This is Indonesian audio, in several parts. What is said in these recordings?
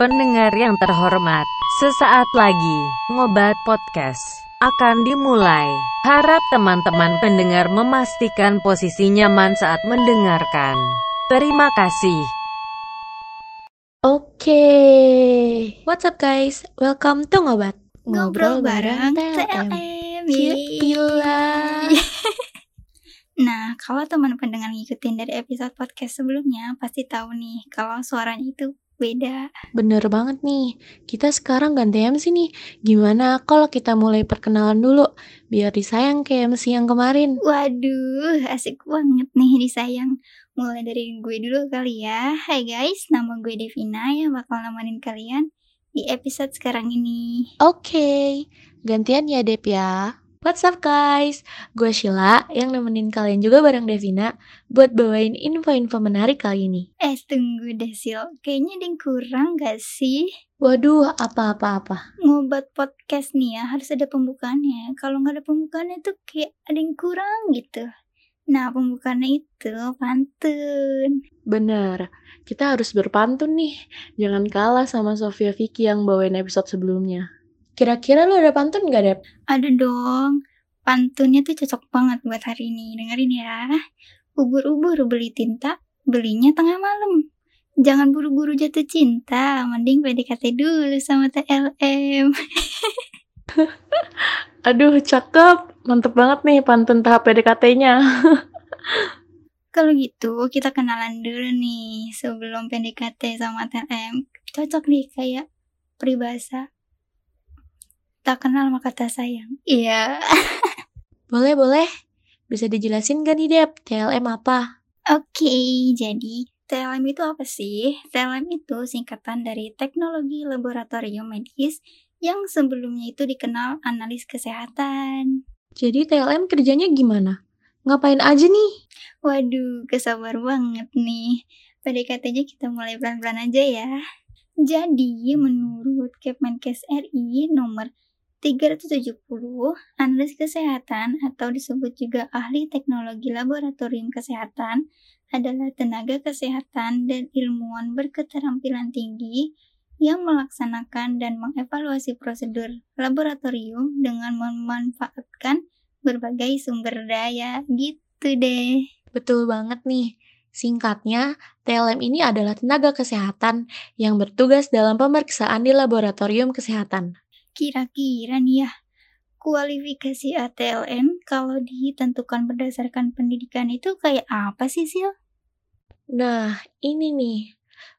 Pendengar yang terhormat, sesaat lagi ngobat podcast akan dimulai. Harap teman-teman pendengar memastikan posisi nyaman saat mendengarkan. Terima kasih. Oke, what's up guys? Welcome to Ngobat. Ngobrol bareng TLM. TLM. Gila. Nah, kalau teman pendengar ngikutin dari episode podcast sebelumnya, pasti tahu nih kalau suaranya itu beda. Bener banget nih, kita sekarang ganti MC nih. Gimana kalau kita mulai perkenalan dulu, biar disayang kayak MC yang kemarin? Waduh, asik banget nih disayang. Mulai dari gue dulu kali ya. Hai guys, nama gue Devina yang bakal nemenin kalian di episode sekarang ini. Oke, gantian ya Dep ya. What's up guys? Gue Sheila yang nemenin kalian juga bareng Devina buat bawain info-info menarik kali ini. Eh, tunggu deh, Sil. Kayaknya ada yang kurang gak sih? Waduh, apa-apa-apa. Ngobat podcast nih ya, harus ada pembukaannya. Kalau nggak ada pembukaannya tuh kayak ada yang kurang gitu. Nah, pembukaannya itu pantun. Bener, kita harus berpantun nih. Jangan kalah sama Sofia Vicky yang bawain episode sebelumnya. Kira-kira lu ada pantun gak, Dep? Ada dong. Pantunnya tuh cocok banget buat hari ini. Dengerin ya. Ubur-ubur beli tinta, belinya tengah malam. Jangan buru-buru jatuh cinta, mending PDKT dulu sama TLM. Aduh, cakep. Mantep banget nih pantun tahap PDKT-nya. Kalau gitu, kita kenalan dulu nih sebelum PDKT sama TLM. Cocok nih kayak peribahasa. Tak kenal maka tak sayang. Iya. boleh, boleh. Bisa dijelasin gak nih, Dep? TLM apa? Oke, jadi TLM itu apa sih? TLM itu singkatan dari Teknologi Laboratorium Medis yang sebelumnya itu dikenal analis kesehatan. Jadi TLM kerjanya gimana? Ngapain aja nih? Waduh, kesabar banget nih. PDKT-nya kita mulai pelan-pelan aja ya. Jadi, menurut Kemenkes RI nomor 370, analis kesehatan atau disebut juga ahli teknologi laboratorium kesehatan adalah tenaga kesehatan dan ilmuwan berketerampilan tinggi yang melaksanakan dan mengevaluasi prosedur laboratorium dengan memanfaatkan berbagai sumber daya gitu deh. Betul banget nih. Singkatnya, TLM ini adalah tenaga kesehatan yang bertugas dalam pemeriksaan di laboratorium kesehatan. Kira-kira nih ya, kualifikasi ATLM kalau ditentukan berdasarkan pendidikan itu kayak apa sih, Sil? Nah, ini nih.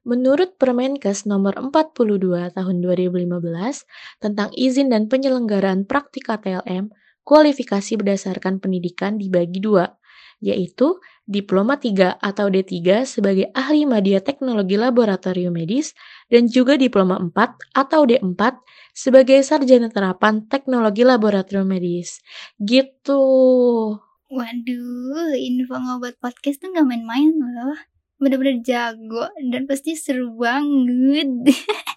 Menurut Permenkes nomor 42 tahun 2015 tentang izin dan penyelenggaraan praktik ATLM, kualifikasi berdasarkan pendidikan dibagi dua, yaitu Diploma 3 atau D3 sebagai ahli media teknologi laboratorium medis dan juga Diploma 4 atau D4 sebagai sarjana terapan teknologi laboratorium medis. Gitu. Waduh, info ngobat podcast tuh gak main-main loh. Bener-bener jago dan pasti seru banget.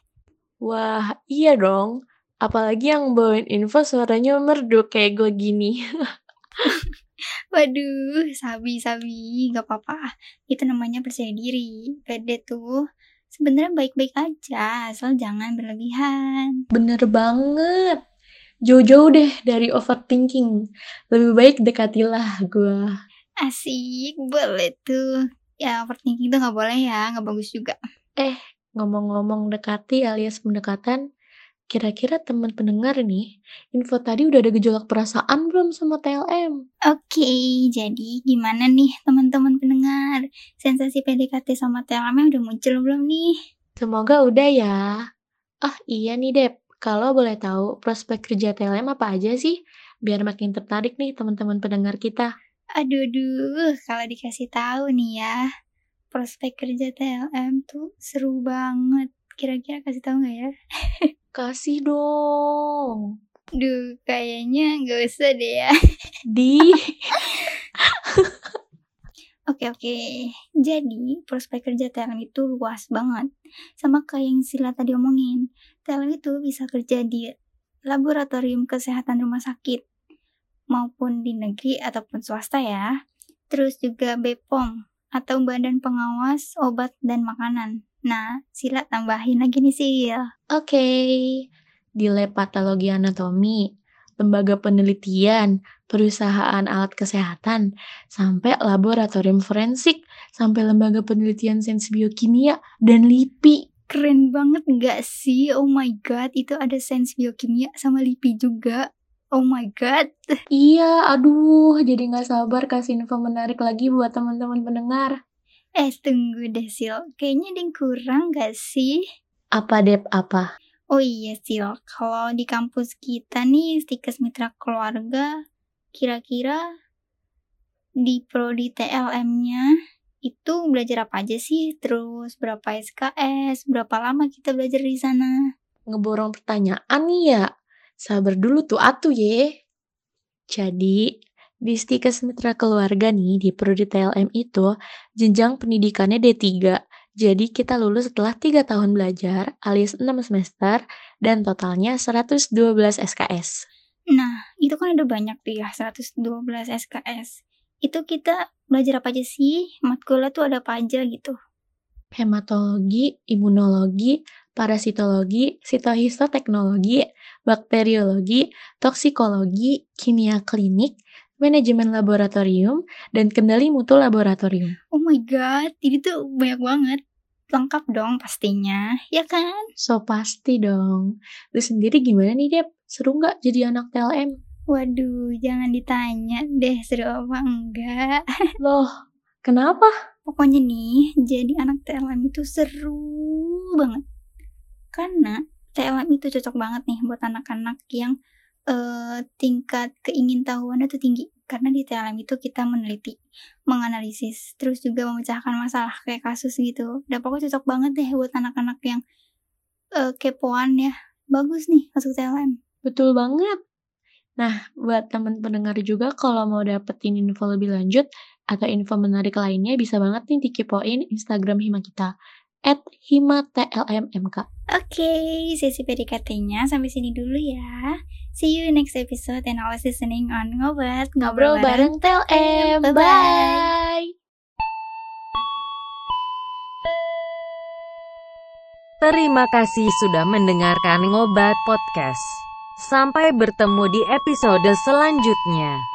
Wah, iya dong. Apalagi yang bawain info suaranya merdu kayak gue gini. Waduh, sabi-sabi, gak apa-apa. Itu namanya percaya diri. Pede tuh sebenarnya baik-baik aja, asal jangan berlebihan. Bener banget. Jauh-jauh deh dari overthinking. Lebih baik dekatilah gue. Asik, boleh tuh. Ya, overthinking tuh gak boleh ya, gak bagus juga. Eh, ngomong-ngomong dekati alias pendekatan, Kira-kira teman pendengar nih, info tadi udah ada gejolak perasaan belum sama TLM? Oke, jadi gimana nih teman-teman pendengar? Sensasi PDKT sama TLM udah muncul belum nih? Semoga udah ya. Ah iya nih Dep, kalau boleh tahu prospek kerja TLM apa aja sih? Biar makin tertarik nih teman-teman pendengar kita. Aduh, aduh, kalau dikasih tahu nih ya, prospek kerja TLM tuh seru banget. Kira-kira kasih tahu nggak ya? Kasih dong. Duh, kayaknya nggak usah deh ya. Di. Oke oke, jadi prospek kerja TLM itu luas banget. Sama kayak yang Sila tadi omongin, TLM itu bisa kerja di laboratorium kesehatan rumah sakit, maupun di negeri ataupun swasta ya. Terus juga BPOM, atau Badan Pengawas Obat dan Makanan. Nah, Sila tambahin lagi nih Sil. Oke, di lab patologi anatomi, lembaga penelitian, perusahaan alat kesehatan, sampai laboratorium forensik, sampai lembaga penelitian sains biokimia, dan LIPI. Keren banget gak sih? Oh my god, itu ada sains biokimia sama LIPI juga. Oh my god. Iya, aduh, jadi nggak sabar kasih info menarik lagi buat teman-teman pendengar. Eh, tunggu deh Sil. Kayaknya ada yang kurang gak sih? Apa Dep, apa? Oh iya Sil, kalau di kampus kita nih stikes mitra keluarga, kira-kira di prodi TLM-nya itu belajar apa aja sih? Terus berapa SKS? Berapa lama kita belajar di sana? Ngeborong pertanyaan nih ya. Sabar dulu tuh atu ye. Jadi, di Stikes Mitra Keluarga nih di Prodi TLM itu jenjang pendidikannya D3. Jadi kita lulus setelah 3 tahun belajar alias 6 semester dan totalnya 112 SKS. Nah, itu kan ada banyak tuh ya, 112 SKS. Itu kita belajar apa aja sih? Matkulnya tuh ada apa aja gitu? Hematologi, imunologi, parasitologi, sitohistoteknologi, bakteriologi, toksikologi, kimia klinik, manajemen laboratorium, dan kendali mutu laboratorium. Oh my god, ini tuh banyak banget. Lengkap dong pastinya, ya kan? So pasti dong. Lu sendiri gimana nih Dep? Seru nggak jadi anak TLM? Waduh, jangan ditanya deh seru apa enggak. Loh, kenapa? Pokoknya nih, jadi anak TLM itu seru banget. Karena TLM itu cocok banget nih buat anak-anak yang uh, tingkat keingintahuannya tuh tinggi karena di TLM itu kita meneliti, menganalisis, terus juga memecahkan masalah kayak kasus gitu. Dan pokoknya cocok banget deh buat anak-anak yang uh, kepoan ya. Bagus nih masuk TLM. Betul banget. Nah, buat teman pendengar juga kalau mau dapetin info lebih lanjut atau info menarik lainnya bisa banget nih dikepoin Instagram Hima kita at himatlmmk. Oke, okay, sesi PDKT-nya sampai sini dulu ya. See you next episode and always listening on Ngobat. Ngobrol, bareng, bareng TLM. Bye-bye. Terima kasih sudah mendengarkan Ngobat Podcast. Sampai bertemu di episode selanjutnya.